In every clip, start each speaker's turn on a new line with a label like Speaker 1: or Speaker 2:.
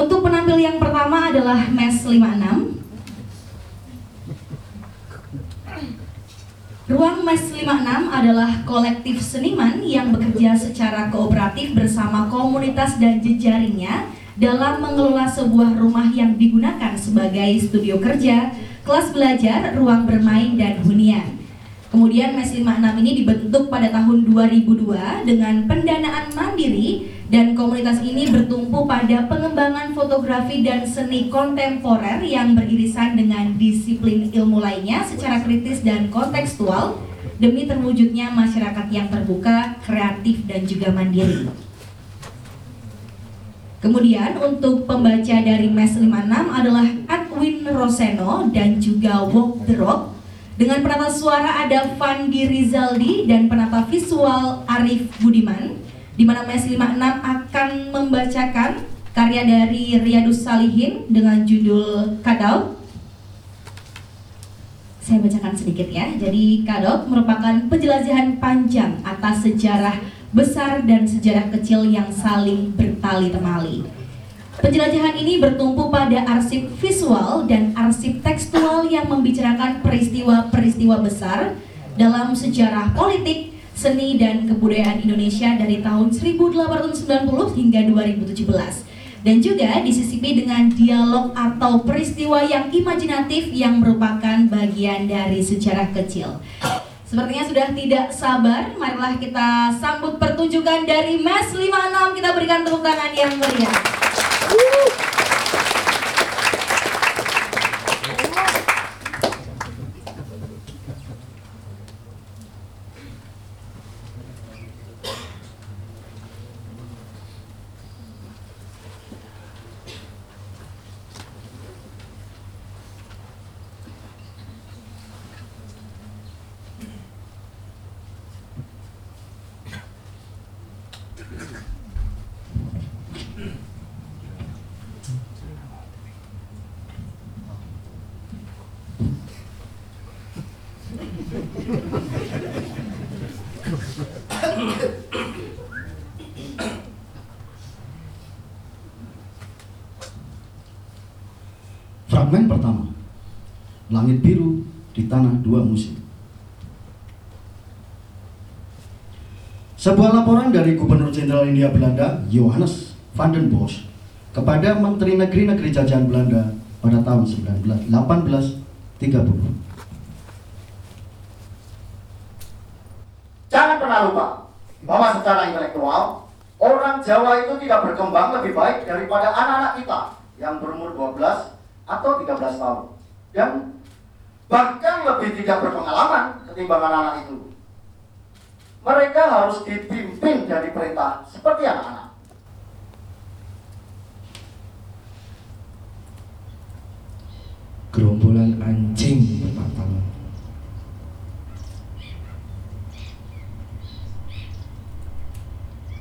Speaker 1: Untuk penampil yang pertama adalah MES 56. Ruang MES 56 adalah kolektif seniman yang bekerja secara kooperatif bersama komunitas dan jejaringnya dalam mengelola sebuah rumah yang digunakan sebagai studio kerja, kelas belajar, ruang bermain, dan hunian. Kemudian MES 56 ini dibentuk pada tahun 2002 dengan pendanaan mandiri dan komunitas ini bertumpu pada pengembangan fotografi dan seni kontemporer yang beririsan dengan disiplin ilmu lainnya secara kritis dan kontekstual demi terwujudnya masyarakat yang terbuka, kreatif, dan juga mandiri. Kemudian untuk pembaca dari MES 56 adalah Edwin Roseno dan juga Walk the Rock dengan penata suara ada Fandi Rizaldi dan penata visual Arif Budiman di mana MES 56 akan membacakan karya dari Riyadus Salihin dengan judul Kadau. Saya bacakan sedikit ya. Jadi Kadau merupakan penjelajahan panjang atas sejarah besar dan sejarah kecil yang saling bertali temali. Penjelajahan ini bertumpu pada arsip visual dan arsip tekstual yang membicarakan peristiwa-peristiwa besar dalam sejarah politik, seni, dan kebudayaan Indonesia dari tahun 1890 hingga 2017 dan juga disisipi dengan dialog atau peristiwa yang imajinatif yang merupakan bagian dari sejarah kecil. Sepertinya sudah tidak sabar, marilah kita sambut pertunjukan dari MES 56, kita berikan tepuk tangan yang meriah.
Speaker 2: Fragmen pertama Langit biru di tanah dua musim Sebuah laporan dari Gubernur Jenderal India Belanda, Johannes van den Bosch, kepada Menteri Negeri-Negeri Jajahan Belanda pada tahun 1830.
Speaker 3: Jangan pernah lupa bahwa secara intelektual orang Jawa itu tidak berkembang lebih baik daripada anak-anak kita yang berumur 12 atau 13 tahun dan bahkan lebih tidak berpengalaman ketimbang anak-anak itu. Mereka harus dipimpin dari perintah seperti anak-anak.
Speaker 4: gerombolan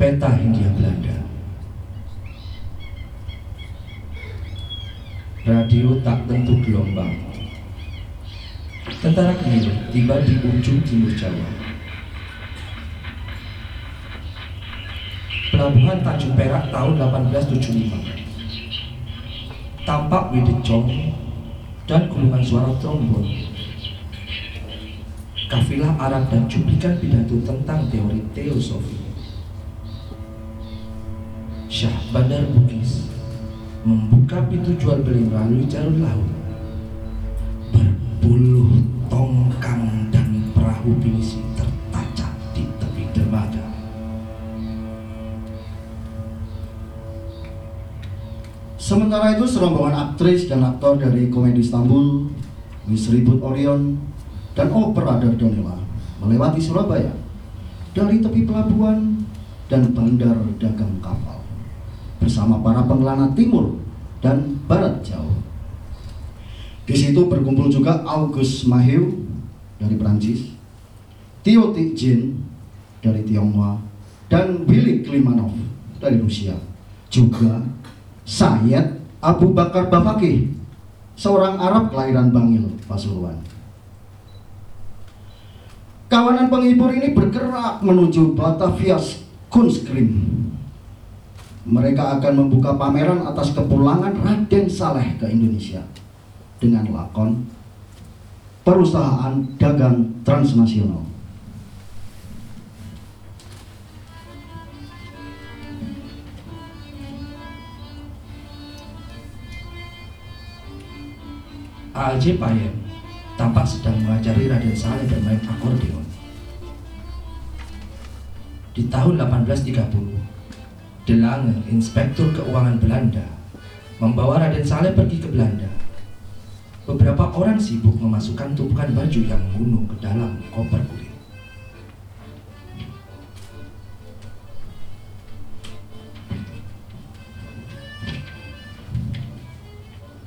Speaker 4: Peta Hindia Belanda. Radio tak tentu gelombang. Tentara Kemil tiba di ujung timur Jawa. Pelabuhan Tanjung Perak tahun 1875. Tampak Widecong dan gulungan suara trombon. Kafilah Arab dan cuplikan pidato tentang teori teosofi. Syah Bandar Bugis membuka pintu jual beli melalui jalur laut. Berpuluh tongkang dan perahu pinisi tertancap di tepi dermaga.
Speaker 2: Sementara itu serombongan aktris dan aktor dari komedi Istanbul, Miss Ribut Orion, dan Opera Dardonella melewati Surabaya dari tepi pelabuhan dan bandar dagang kapal bersama para pengelana timur dan barat jauh. Di situ berkumpul juga August Mahiu dari Prancis, Tio Jin dari Tionghoa, dan Willy Klimanov dari Rusia. Juga Sayyid Abu Bakar Bafaki, seorang Arab kelahiran Bangil, Pasuruan. Kawanan penghibur ini bergerak menuju Batavia Kunstkrim. Mereka akan membuka pameran atas kepulangan Raden Saleh ke Indonesia dengan lakon perusahaan dagang transnasional.
Speaker 4: A.J. Payem tampak sedang mengajari Raden Saleh bermain akordeon. Di tahun 1830, Delange, Inspektur Keuangan Belanda, membawa Raden Saleh pergi ke Belanda. Beberapa orang sibuk memasukkan tumpukan baju yang menggunung ke dalam koper kulit.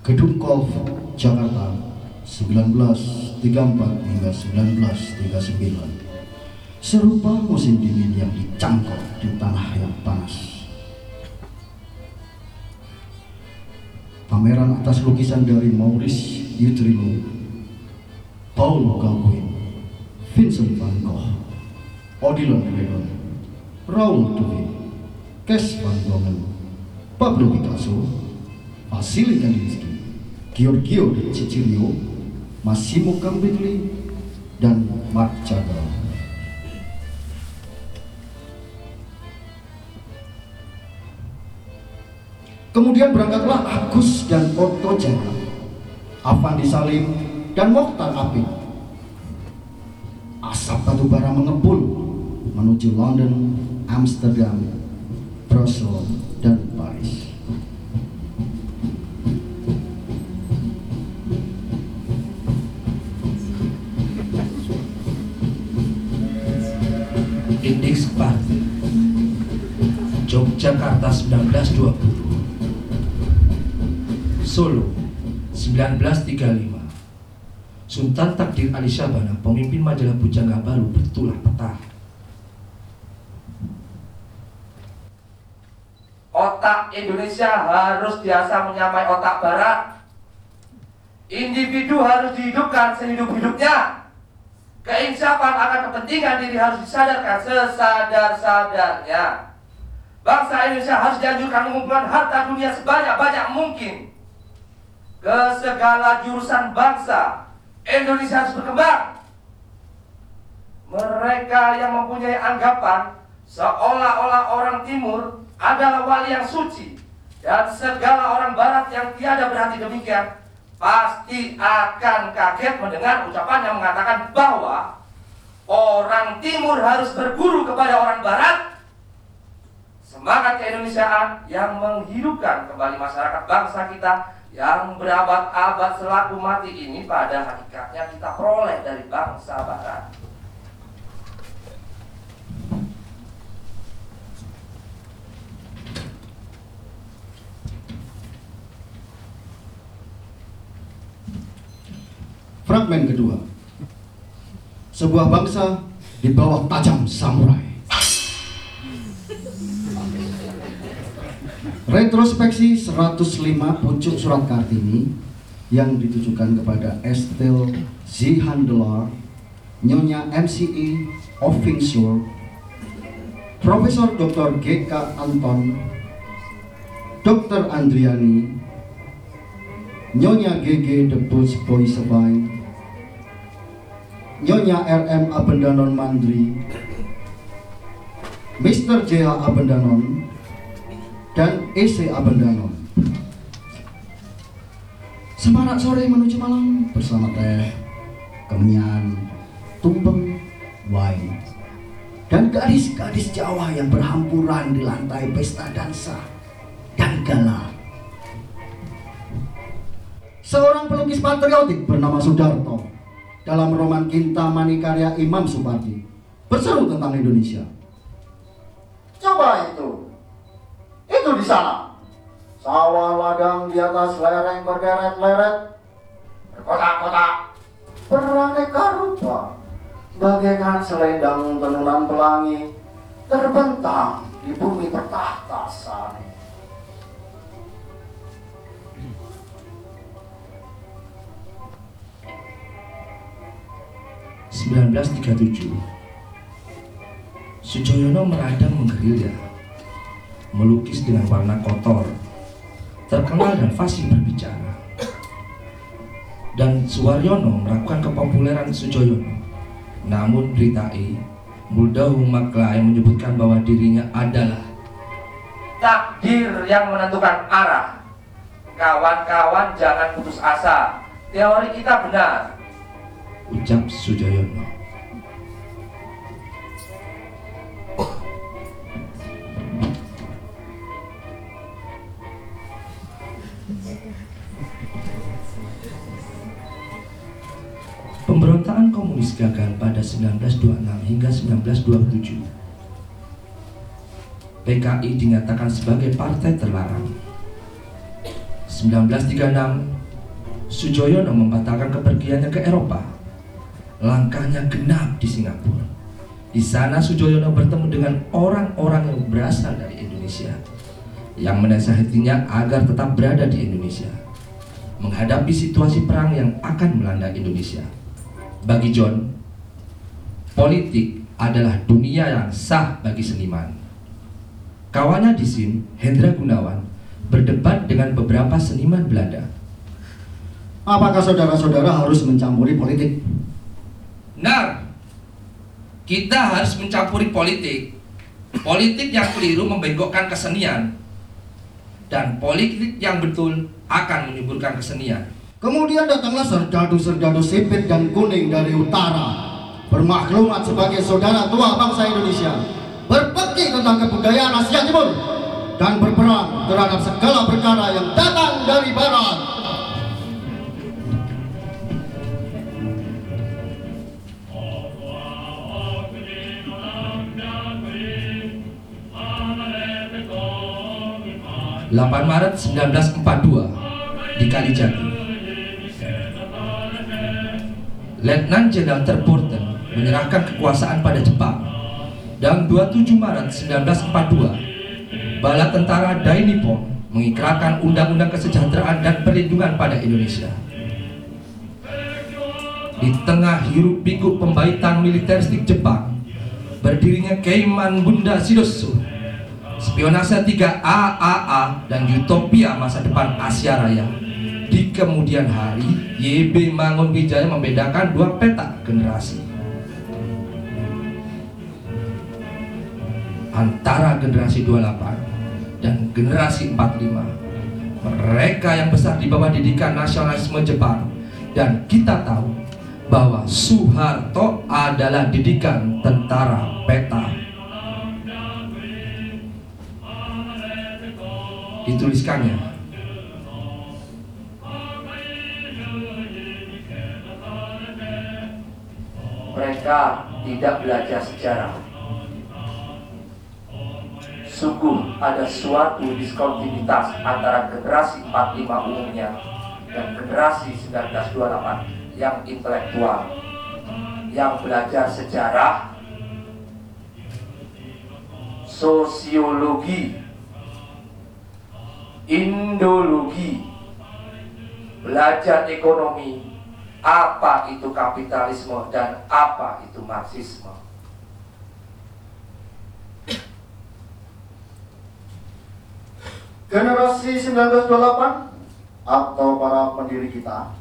Speaker 2: Gedung Golf Jakarta 1934 hingga 1939 serupa musim dingin yang dicangkok di tanah Pameran atas lukisan dari Maurice Utrillo, Paul Gauguin, Vincent van Gogh, Odilon Redon, Raoul Duve, Kes van Dongen, Pablo Picasso, Vasily Kandinsky, Giorgio Cicilio, Massimo Gambitli, dan Mark Chagall. Kemudian berangkatlah Agus dan Otto Jaya, Avandi Salim dan Mokhtar Apik. Asap batu bara mengepul menuju London, Amsterdam, Brussels, dan Paris.
Speaker 4: Indeks Parti Yogyakarta 1920 Solo 1935 Sultan Takdir Ali Syabana pemimpin majalah Bujangga Baru bertulah petah
Speaker 5: Otak Indonesia harus biasa menyamai otak Barat. Individu harus dihidupkan sehidup-hidupnya. Keinsapan akan kepentingan diri harus disadarkan sesadar-sadarnya. Bangsa Indonesia harus dianjurkan mengumpulkan harta dunia sebanyak-banyak mungkin ke segala jurusan bangsa. Indonesia harus berkembang. Mereka yang mempunyai anggapan seolah-olah orang timur adalah wali yang suci dan segala orang barat yang tiada berhati demikian pasti akan kaget mendengar ucapan yang mengatakan bahwa orang timur harus berguru kepada orang barat semangat keindonesiaan yang menghidupkan kembali masyarakat bangsa kita yang berabad-abad selaku mati ini pada hakikatnya kita peroleh dari bangsa barat.
Speaker 2: Fragmen kedua. Sebuah bangsa di bawah tajam samurai. Retrospeksi 105 pucuk surat Kartini yang ditujukan kepada Estelle Zihandelar, Nyonya MCE Offingsur, Profesor Dr. GK Anton, Dr. Andriani, Nyonya GG Debus Boy Sebay, Nyonya RM Abendanon Mandri, Mr. JH Abendanon, dan EC Abendanon. Semarak sore menuju malam bersama teh, kemian, tumpeng, wine, dan gadis-gadis Jawa yang berhampuran di lantai pesta dansa dan gala. Seorang pelukis patriotik bernama Sudarto dalam roman Kintamani karya Imam Supardi berseru tentang Indonesia.
Speaker 3: Coba itu. Itu di sana. Sawah ladang di atas lereng bergeret-leret. Berkotak-kotak. Beraneka rupa. Bagaikan selendang tenunan pelangi. Terbentang di bumi bertahta sana.
Speaker 4: 1937 Sujoyono meradang menggerilya melukis dengan warna kotor, terkenal dan fasih berbicara. Dan Suwaryono melakukan kepopuleran Sujoyono. Namun berita E, Muldahu Maklai menyebutkan bahwa dirinya adalah
Speaker 5: takdir yang menentukan arah. Kawan-kawan jangan putus asa. Teori kita benar.
Speaker 4: ucap Sujoyono. Komunis gagal pada 1926 hingga 1927. PKI dinyatakan sebagai partai terlarang. 1936, Sujoyono membatalkan kepergiannya ke Eropa. Langkahnya genap di Singapura. Di sana Sujoyono bertemu dengan orang-orang yang berasal dari Indonesia yang menasihatinya agar tetap berada di Indonesia menghadapi situasi perang yang akan melanda Indonesia. Bagi John, politik adalah dunia yang sah bagi seniman. Kawannya di SIM, Hendra Gunawan, berdebat dengan beberapa seniman Belanda.
Speaker 2: Apakah saudara-saudara harus mencampuri politik?
Speaker 4: Benar, kita harus mencampuri politik. Politik yang keliru membengkokkan kesenian, dan politik yang betul akan menyuburkan kesenian.
Speaker 2: Kemudian datanglah serdadu-serdadu sipit dan kuning dari utara Bermaklumat sebagai saudara tua bangsa Indonesia Berbekti tentang kebudayaan Asia Timur Dan berperang terhadap segala perkara yang datang dari barat
Speaker 4: ...8 Maret 1942 di Kalijati. Letnan Jenderal Terpurten menyerahkan kekuasaan pada Jepang. Dan 27 Maret 1942, bala tentara Dai Nippon mengikrarkan Undang-Undang Kesejahteraan dan Perlindungan pada Indonesia. Di tengah hiruk pikuk pembaitan militeristik Jepang, berdirinya Keiman Bunda Shidosu, spionase 3 AAA dan utopia masa depan Asia Raya. Di kemudian hari, YB Mangun Wijaya membedakan dua peta generasi. Antara generasi 28 dan generasi 45. Mereka yang besar di bawah didikan nasionalisme Jepang dan kita tahu bahwa Soeharto adalah didikan tentara peta. Dituliskannya
Speaker 5: Mereka tidak belajar sejarah. Sungguh ada suatu diskontinuitas antara generasi 45 umumnya dan generasi 1928 yang intelektual, yang belajar sejarah, sosiologi, indologi, belajar ekonomi, apa itu kapitalisme dan apa itu marxisme.
Speaker 3: Generasi 1928 atau para pendiri kita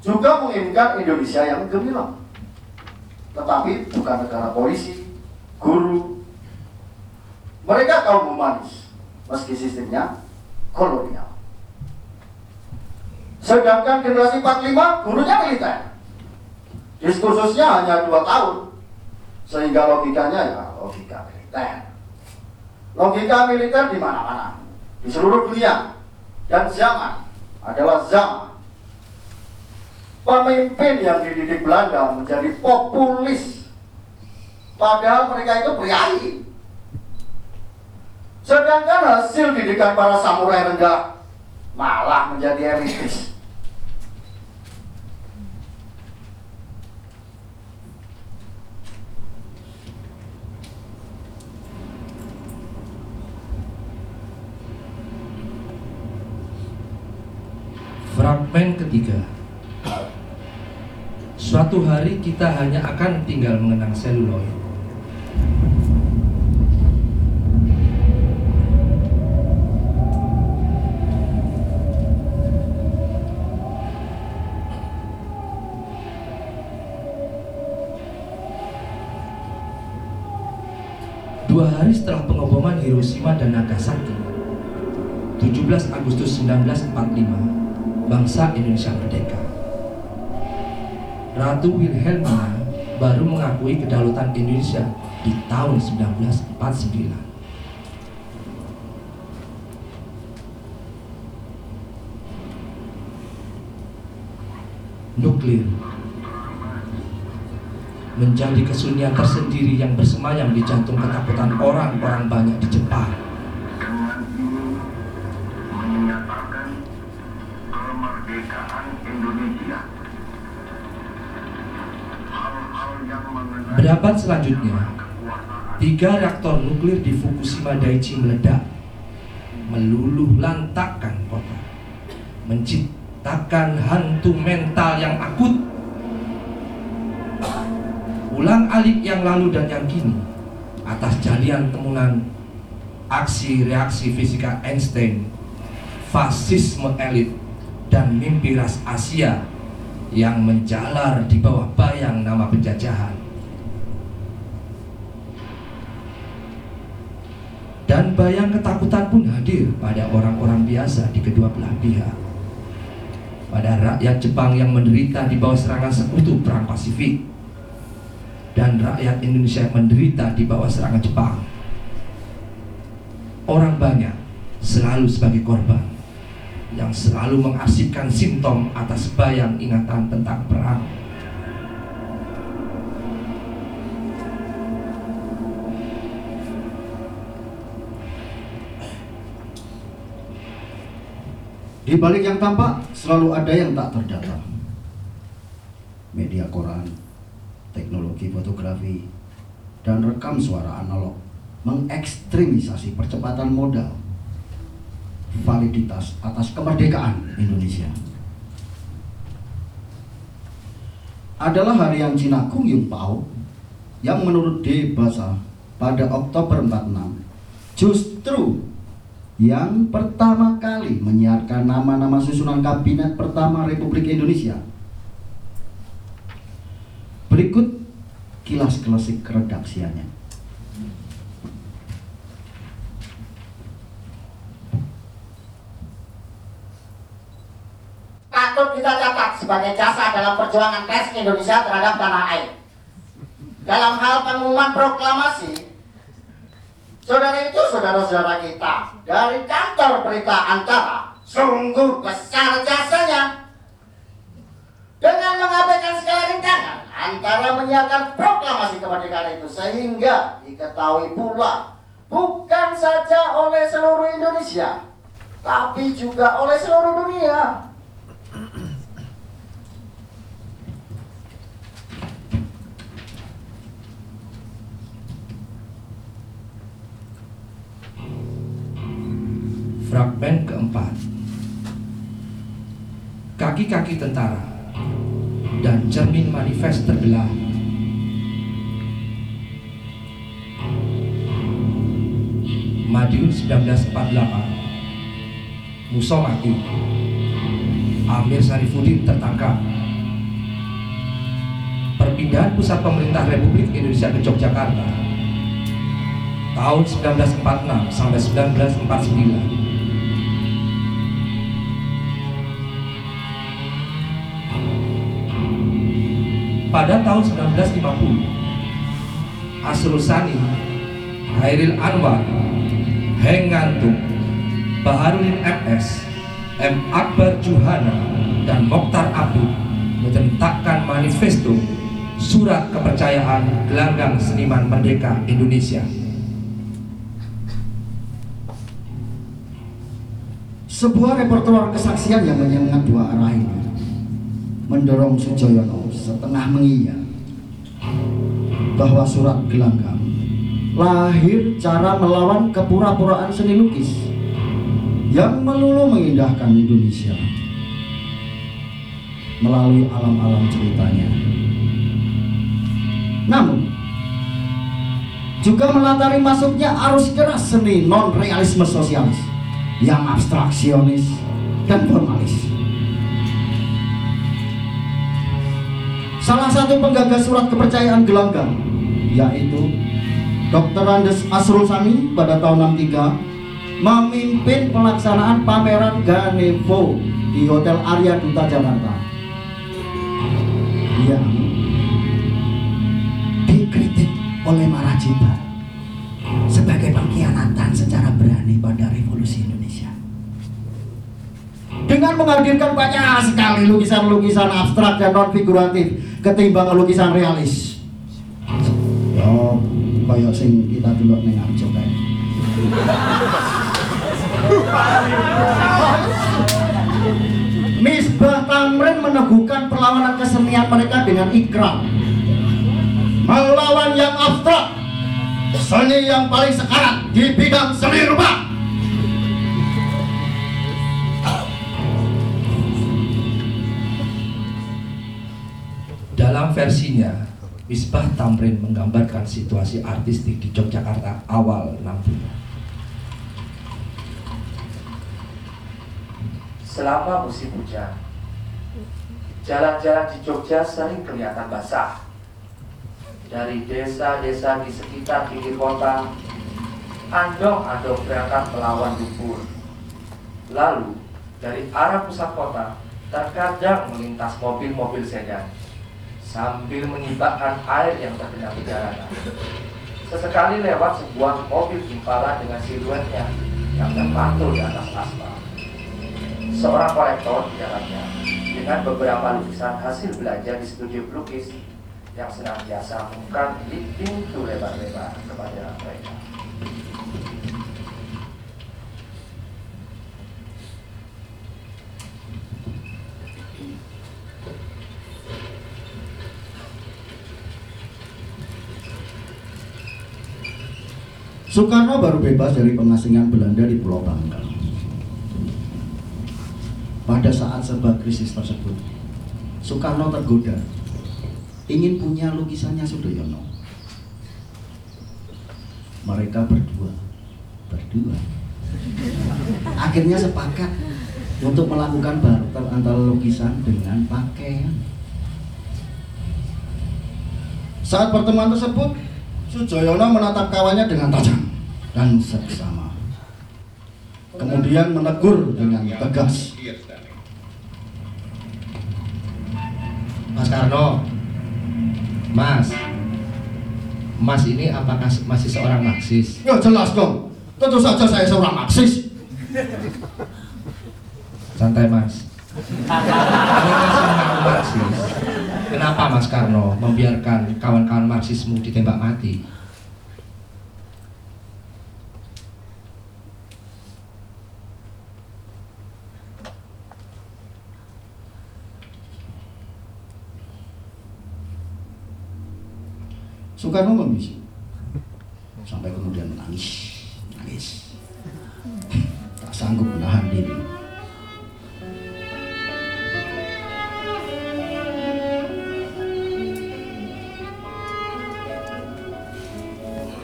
Speaker 3: juga menginginkan Indonesia yang gemilang. Tetapi bukan negara polisi, guru. Mereka kaum humanis, meski sistemnya kolonial. Sedangkan generasi 45 gurunya militer. Diskursusnya hanya dua tahun. Sehingga logikanya ya logika militer. Logika militer di mana-mana. Di seluruh dunia. Dan zaman adalah zaman. Pemimpin yang dididik Belanda menjadi populis. Padahal mereka itu priai. Sedangkan hasil didikan para samurai rendah malah menjadi elitis.
Speaker 4: Yang ketiga, suatu hari kita hanya akan tinggal mengenang seluloid. Dua hari setelah pengoboman Hiroshima dan Nagasaki, 17 Agustus 1945, bangsa Indonesia merdeka. Ratu Wilhelmina baru mengakui kedaulatan Indonesia di tahun 1949. Nuklir menjadi kesunyian tersendiri yang bersemayam di jantung ketakutan orang-orang banyak di Jepang.
Speaker 6: dengan ini menyatakan kemerdekaan Indonesia. Hal-hal yang
Speaker 4: Berabad selanjutnya, tiga reaktor nuklir di Fukushima Daiichi meledak, meluluh lantakkan kota, menciptakan hantu mental yang akut. Ulang alik yang lalu dan yang kini, atas jalian temuan aksi reaksi fisika Einstein, fasisme elit, dan mimpi ras Asia yang menjalar di bawah bayang nama penjajahan. Dan bayang ketakutan pun hadir pada orang-orang biasa di kedua belah pihak. Pada rakyat Jepang yang menderita di bawah serangan sekutu Perang Pasifik. Dan rakyat Indonesia yang menderita di bawah serangan Jepang. Orang banyak selalu sebagai korban yang selalu mengarsipkan simptom atas bayang ingatan tentang perang.
Speaker 2: Di balik yang tampak selalu ada yang tak terdata. Media koran, teknologi fotografi, dan rekam suara analog mengekstremisasi percepatan modal validitas atas kemerdekaan Indonesia. Adalah harian Cina Kung Yung Pao yang menurut D. Basa pada Oktober 46 justru yang pertama kali menyiarkan nama-nama susunan kabinet pertama Republik Indonesia. Berikut kilas klasik redaksiannya.
Speaker 3: patut kita catat sebagai jasa dalam perjuangan pers Indonesia terhadap tanah air. Dalam hal pengumuman proklamasi, saudara itu saudara-saudara kita. Dari kantor berita antara sungguh besar jasanya. Dengan mengabaikan segala rintangan antara menyiarkan proklamasi kemerdekaan itu sehingga diketahui pula bukan saja oleh seluruh Indonesia tapi juga oleh seluruh dunia
Speaker 4: Fragmen keempat. Kaki-kaki tentara dan cermin manifest terbelah. Madiun 1948 Musa mati Amir Sarifuddin tertangkap. Perpindahan pusat pemerintah Republik Indonesia ke Yogyakarta. Tahun 1946 sampai 1949 pada tahun 1950 Asrul Sani, Hairil Anwar, Heng Ngantung, Baharudin MS, M. Akbar Juhana, dan Mokhtar Abdul mencetakkan manifesto Surat Kepercayaan Gelanggang Seniman Merdeka Indonesia.
Speaker 2: Sebuah repertoar kesaksian yang menyengat dua arah ini mendorong Sujoyono setengah mengiya bahwa surat gelanggang lahir cara melawan kepura-puraan seni lukis yang melulu mengindahkan Indonesia melalui alam-alam ceritanya. Namun juga melatari masuknya arus deras seni non-realisme sosialis yang abstraksionis dan formalis. Salah satu penggagas surat kepercayaan gelanggang yaitu Dr. Andes Asrul Sani pada tahun 63 memimpin pelaksanaan pameran Ganevo di Hotel Arya Duta Jakarta. Yang dikritik oleh Marajiba sebagai pengkhianatan secara berani pada revolusi Indonesia. Dengan menghadirkan banyak sekali lukisan-lukisan abstrak dan non figuratif ketimbang lukisan realis. Yo, kaya sing kita dulu ning Arjo kae. Misbah Tamrin meneguhkan perlawanan kesenian mereka dengan ikrar melawan yang abstrak seni yang paling sekarat di bidang seni rupa
Speaker 4: Dalam versinya, Misbah Tamrin menggambarkan situasi artistik di Yogyakarta awal 60
Speaker 5: Selama musim hujan, jalan-jalan di Jogja sering kelihatan basah. Dari desa-desa di sekitar pinggir kota, andong-andong berangkat melawan lumpur. Lalu, dari arah pusat kota, terkadang melintas mobil-mobil sedan sambil menyibakkan air yang tergenang di jalanan. Sesekali lewat sebuah mobil impala dengan siluetnya yang terpantul di atas aspal seorang kolektor di dalamnya dengan beberapa lukisan hasil belajar di studio pelukis yang senantiasa membuka pintu lebar-lebar kepada mereka.
Speaker 2: Soekarno baru bebas dari pengasingan Belanda di Pulau Bangka. Pada saat serba krisis tersebut, Soekarno tergoda ingin punya lukisannya Sudoyono. Mereka berdua, berdua, akhirnya sepakat untuk melakukan barter antara lukisan dengan pakaian. Saat pertemuan tersebut, Sujoyono menatap kawannya dengan tajam dan seksama. Kemudian menegur dengan tegas.
Speaker 4: Mas Karno, Mas, Mas ini apakah masih seorang Marxis?
Speaker 2: Ya jelas dong, tentu saja saya seorang Marxis.
Speaker 4: Santai Mas. Mengaku Marxis, kenapa Mas Karno membiarkan kawan-kawan Marxismu ditembak mati?
Speaker 2: Soekarno membisu sampai kemudian menangis, menangis. Tak sanggup menahan diri.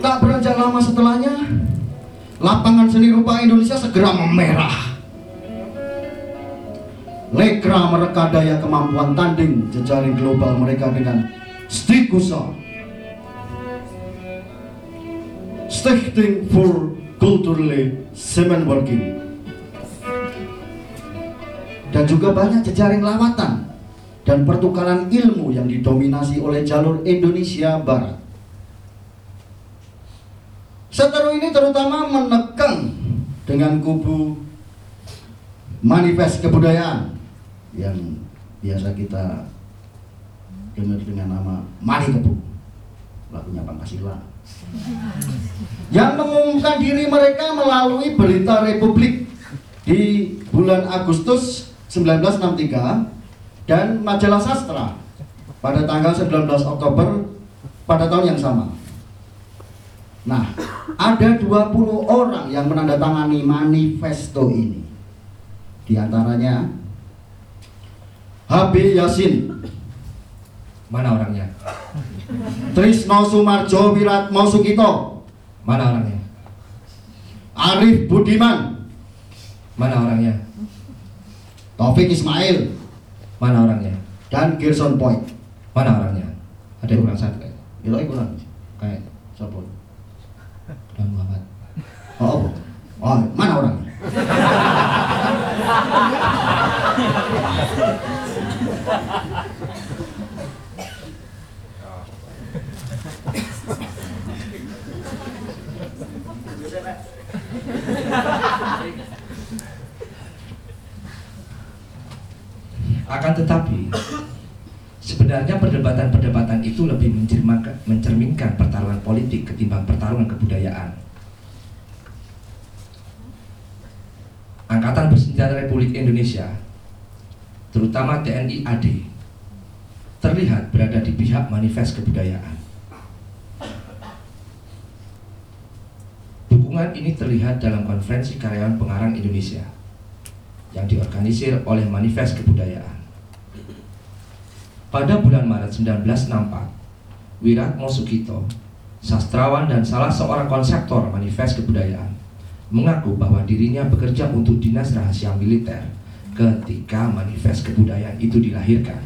Speaker 2: Tak beranjak lama setelahnya, lapangan seni rupa Indonesia segera memerah. Lekra mereka daya kemampuan tanding jejaring global mereka dengan Stikusa Stichting for Culturally Semen Working dan juga banyak jejaring lawatan dan pertukaran ilmu yang didominasi oleh jalur Indonesia Barat. Seteru ini terutama menekan dengan kubu manifest kebudayaan yang biasa kita dengar dengan nama Mani Kebu lagunya Pancasila yang mengumumkan diri mereka melalui berita Republik di bulan Agustus 1963 dan majalah sastra pada tanggal 19 Oktober pada tahun yang sama. Nah, ada 20 orang yang menandatangani manifesto ini. Di antaranya HB Yasin,
Speaker 4: Mana orangnya?
Speaker 2: Trisno Sumarjo Wiratmo Sukito,
Speaker 4: Mana orangnya?
Speaker 2: Arif Budiman,
Speaker 4: Mana orangnya?
Speaker 2: Taufik Ismail,
Speaker 4: Mana orangnya?
Speaker 2: dan Gerson Point.
Speaker 4: Mana orangnya? Ada kurang satu kayak.
Speaker 2: Itu kurang.
Speaker 4: Kayak
Speaker 2: Siapa?
Speaker 7: Bang Muhammad.
Speaker 2: Oh, apa? Oh, mana orangnya?
Speaker 4: Akan tetapi, sebenarnya perdebatan-perdebatan itu lebih mencerminkan, pertarungan politik ketimbang pertarungan kebudayaan. Angkatan Bersenjata Republik Indonesia, terutama TNI AD, terlihat berada di pihak manifest kebudayaan. Dukungan ini terlihat dalam konferensi karyawan pengarang Indonesia yang diorganisir oleh Manifest Kebudayaan. Pada bulan Maret 1964, Wiratmo Sukito, sastrawan dan salah seorang konseptor Manifest Kebudayaan, mengaku bahwa dirinya bekerja untuk Dinas Rahasia Militer ketika Manifest Kebudayaan itu dilahirkan.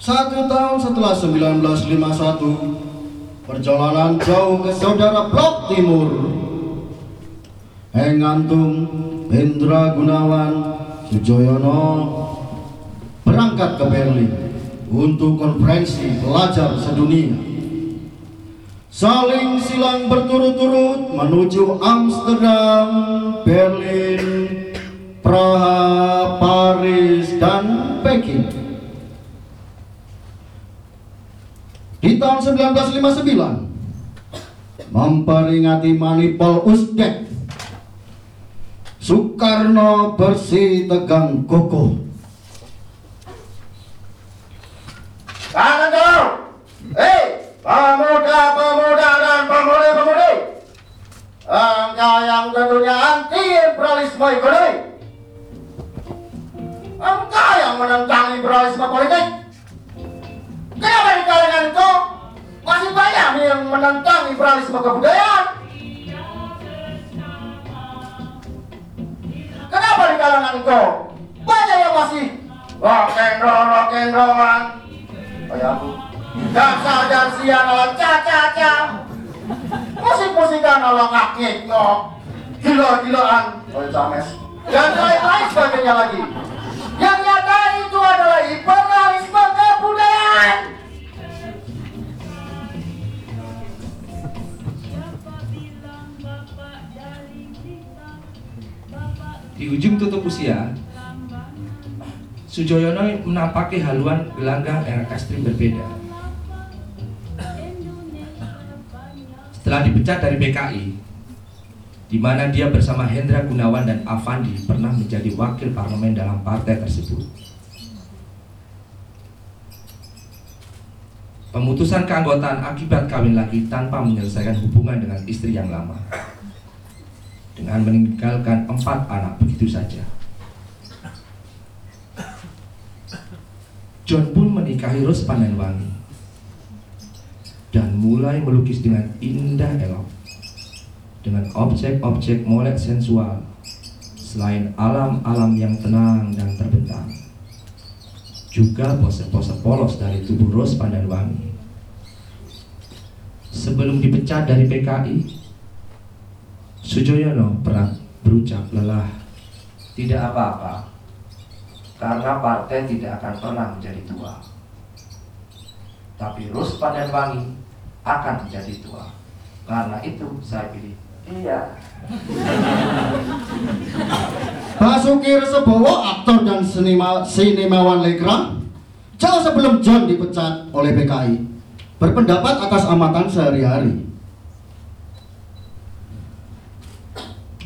Speaker 2: Satu tahun setelah 1951, perjalanan jauh ke saudara Blok Timur, Hengantung, Hendra Gunawan, Sujoyono berangkat ke Berlin untuk konferensi pelajar sedunia. Saling silang berturut-turut menuju Amsterdam, Berlin, Praha, Paris, dan Peking. Di tahun 1959 memperingati Manipol Uzbek Soekarno bersih tegang kokoh
Speaker 3: Tangan jauh. Hei, pemuda-pemuda dan pemudi-pemudi. Engkau yang tentunya anti imperialisme ekonomi. Engkau yang menentang imperialisme politik. Kenapa di kalangan itu masih banyak yang menentang imperialisme kebudayaan? Kenapa di kalangan itu banyak yang masih rock and roll, rock and rollan? Kayak aku. Jaksa dan caca-caca. Musik-musikan ala ngakik ngok. Gila-gilaan. Oleh Cames. Dan lain-lain sebagainya lagi. Yang nyata itu adalah imperialisme kebudayaan.
Speaker 4: Di ujung tutup usia, Sujoyono menampaki haluan gelanggang yang ekstrim berbeda. Setelah dipecat dari PKI, di mana dia bersama Hendra Gunawan dan Avandi pernah menjadi wakil parlemen dalam partai tersebut. Pemutusan keanggotaan akibat kawin lagi tanpa menyelesaikan hubungan dengan istri yang lama dengan meninggalkan empat anak begitu saja. John pun menikahi Rose Pandanwangi dan mulai melukis dengan indah elok dengan objek-objek molek sensual selain alam-alam yang tenang dan terbentang. Juga pose-pose polos dari tubuh Rose Pandanwangi sebelum dipecat dari PKI Sujoyono pernah berucap lelah tidak apa-apa karena partai tidak akan pernah menjadi tua. Tapi Rus Pandanwangi akan menjadi tua. Karena itu saya pilih iya
Speaker 2: Basuki Resebowo, aktor dan senima, sinemawan lekra, jauh sebelum John dipecat oleh PKI, berpendapat atas amatan sehari-hari.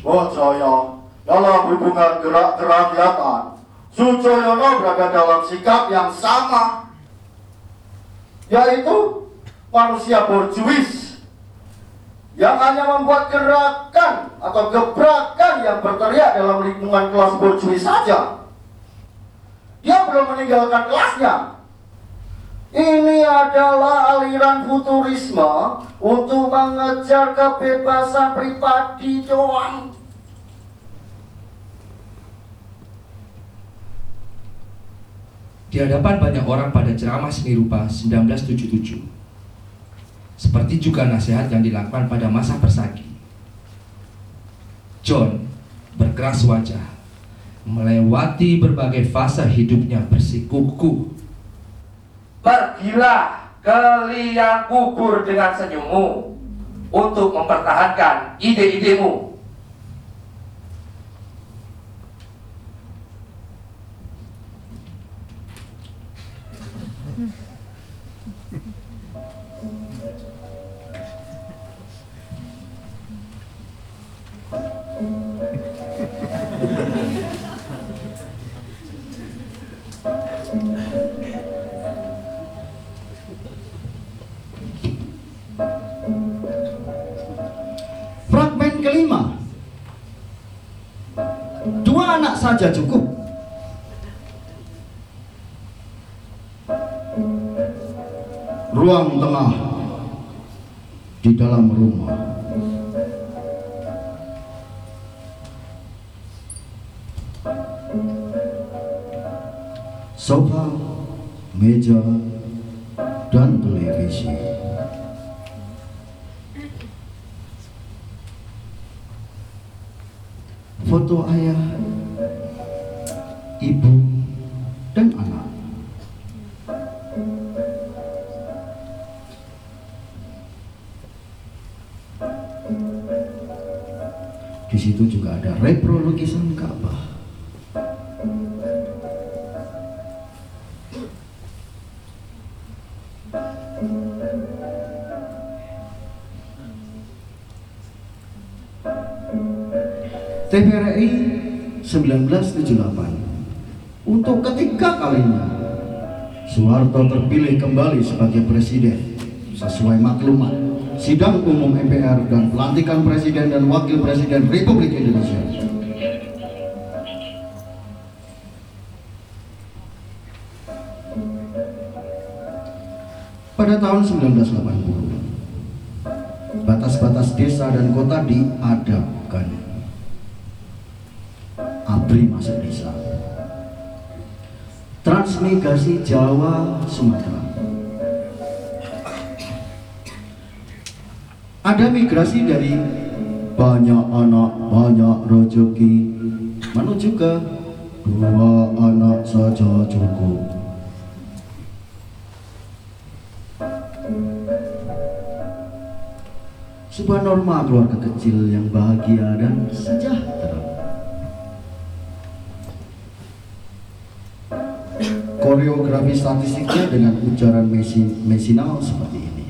Speaker 3: Bojoyo dalam hubungan gerak kerakyatan, Sujoyono berada dalam sikap yang sama, yaitu manusia borjuis yang hanya membuat gerakan atau gebrakan yang berteriak dalam lingkungan kelas borjuis saja. Dia belum meninggalkan kelasnya. Ini adalah aliran futurisme untuk mengejar kebebasan pribadi doang.
Speaker 4: Di hadapan banyak orang pada ceramah seni rupa 1977 Seperti juga nasihat yang dilakukan pada masa persagi. John berkeras wajah, melewati berbagai fase hidupnya bersikukuh.
Speaker 5: Pergilah ke liang kubur dengan senyummu untuk mempertahankan ide-idemu.
Speaker 2: Fragmen kelima. Dua anak saja cukup. Ruang tengah di dalam rumah. Sofa, meja, dan televisi. 多，哎呀1978 untuk ketiga kalinya Soeharto terpilih kembali sebagai presiden sesuai maklumat sidang umum MPR dan pelantikan presiden dan wakil presiden Republik Indonesia. Pada tahun 1980 batas-batas desa dan kota diadapkan. ABRI masuk desa. Transmigrasi Jawa Sumatera. Ada migrasi dari banyak anak banyak rezeki menuju ke dua anak saja cukup. Sebuah norma keluarga kecil yang bahagia dan sejahtera. Koreografi statistiknya dengan ujaran mesi- mesinal seperti ini.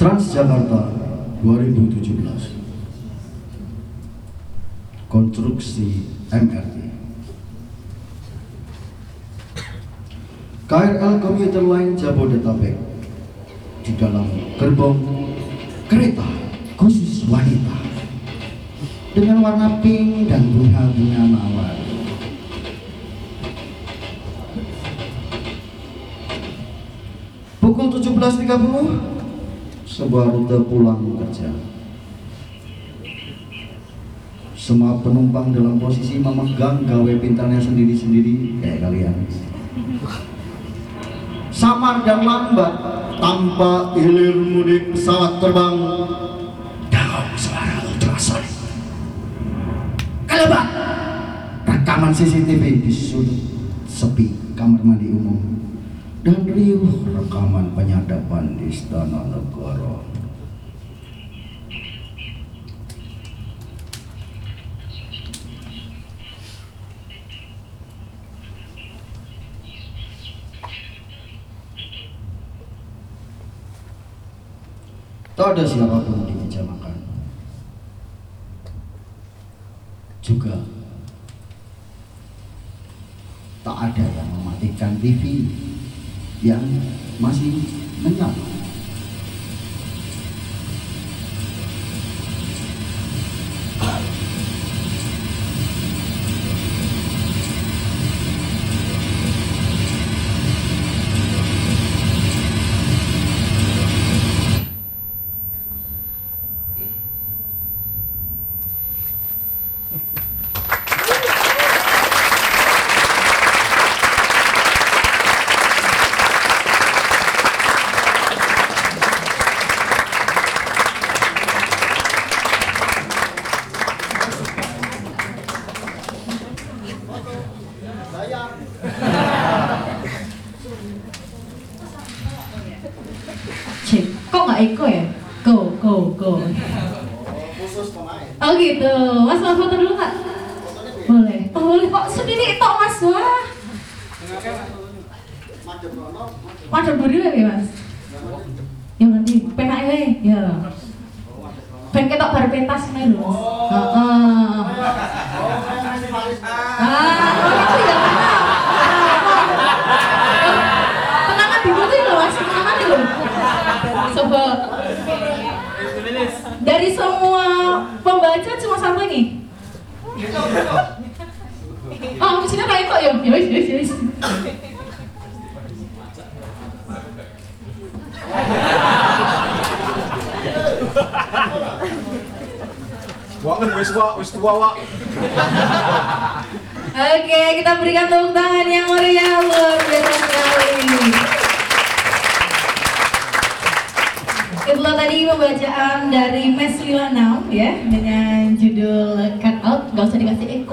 Speaker 2: Transjakarta 2017 Konstruksi MRT KRL Komuter Line Jabodetabek. Di dalam gerbong kereta khusus wanita. Dengan warna pink dan bunga-bunga mawar. Pukul Pukul 17.30 sebuah rute pulang kerja. Semua penumpang dalam posisi memegang gawe pintarnya sendiri-sendiri kayak kalian. Samar dan lambat tanpa hilir mudik pesawat terbang Dangau suara ultrasonik. Pak, rekaman CCTV di sudut sepi kamar mandi umum dan riuh rekaman penyadapan di istana negara. Tak ada siapa pun di meja makan. Juga tak ada yang mematikan TV yang masih
Speaker 1: Cek, kok nggak Eko ya? Go, go, go.
Speaker 2: Khusus pemain.
Speaker 1: Oh gitu, Mas mau foto dulu kak? Boleh. Oh, boleh kok sendiri tok Mas wah. Waduh berdua ya Mas. Ya nanti penak ya, ya. Ben ketok bar pentas nih lho. Heeh. Ah, oh itu ya. Tenangan di foto lho Mas, tenangan lho. Coba dari semua pembaca cuma satu ini. Oh, sini lain kok ya. Ya ya ya wis.
Speaker 7: Wak wis wak wis tua wak.
Speaker 1: Oke, kita berikan tepuk tangan yang meriah luar biasa sekali. Itulah tadi pembacaan dari Mes Lila Now ya dengan judul Cut Out. Gak usah dikasih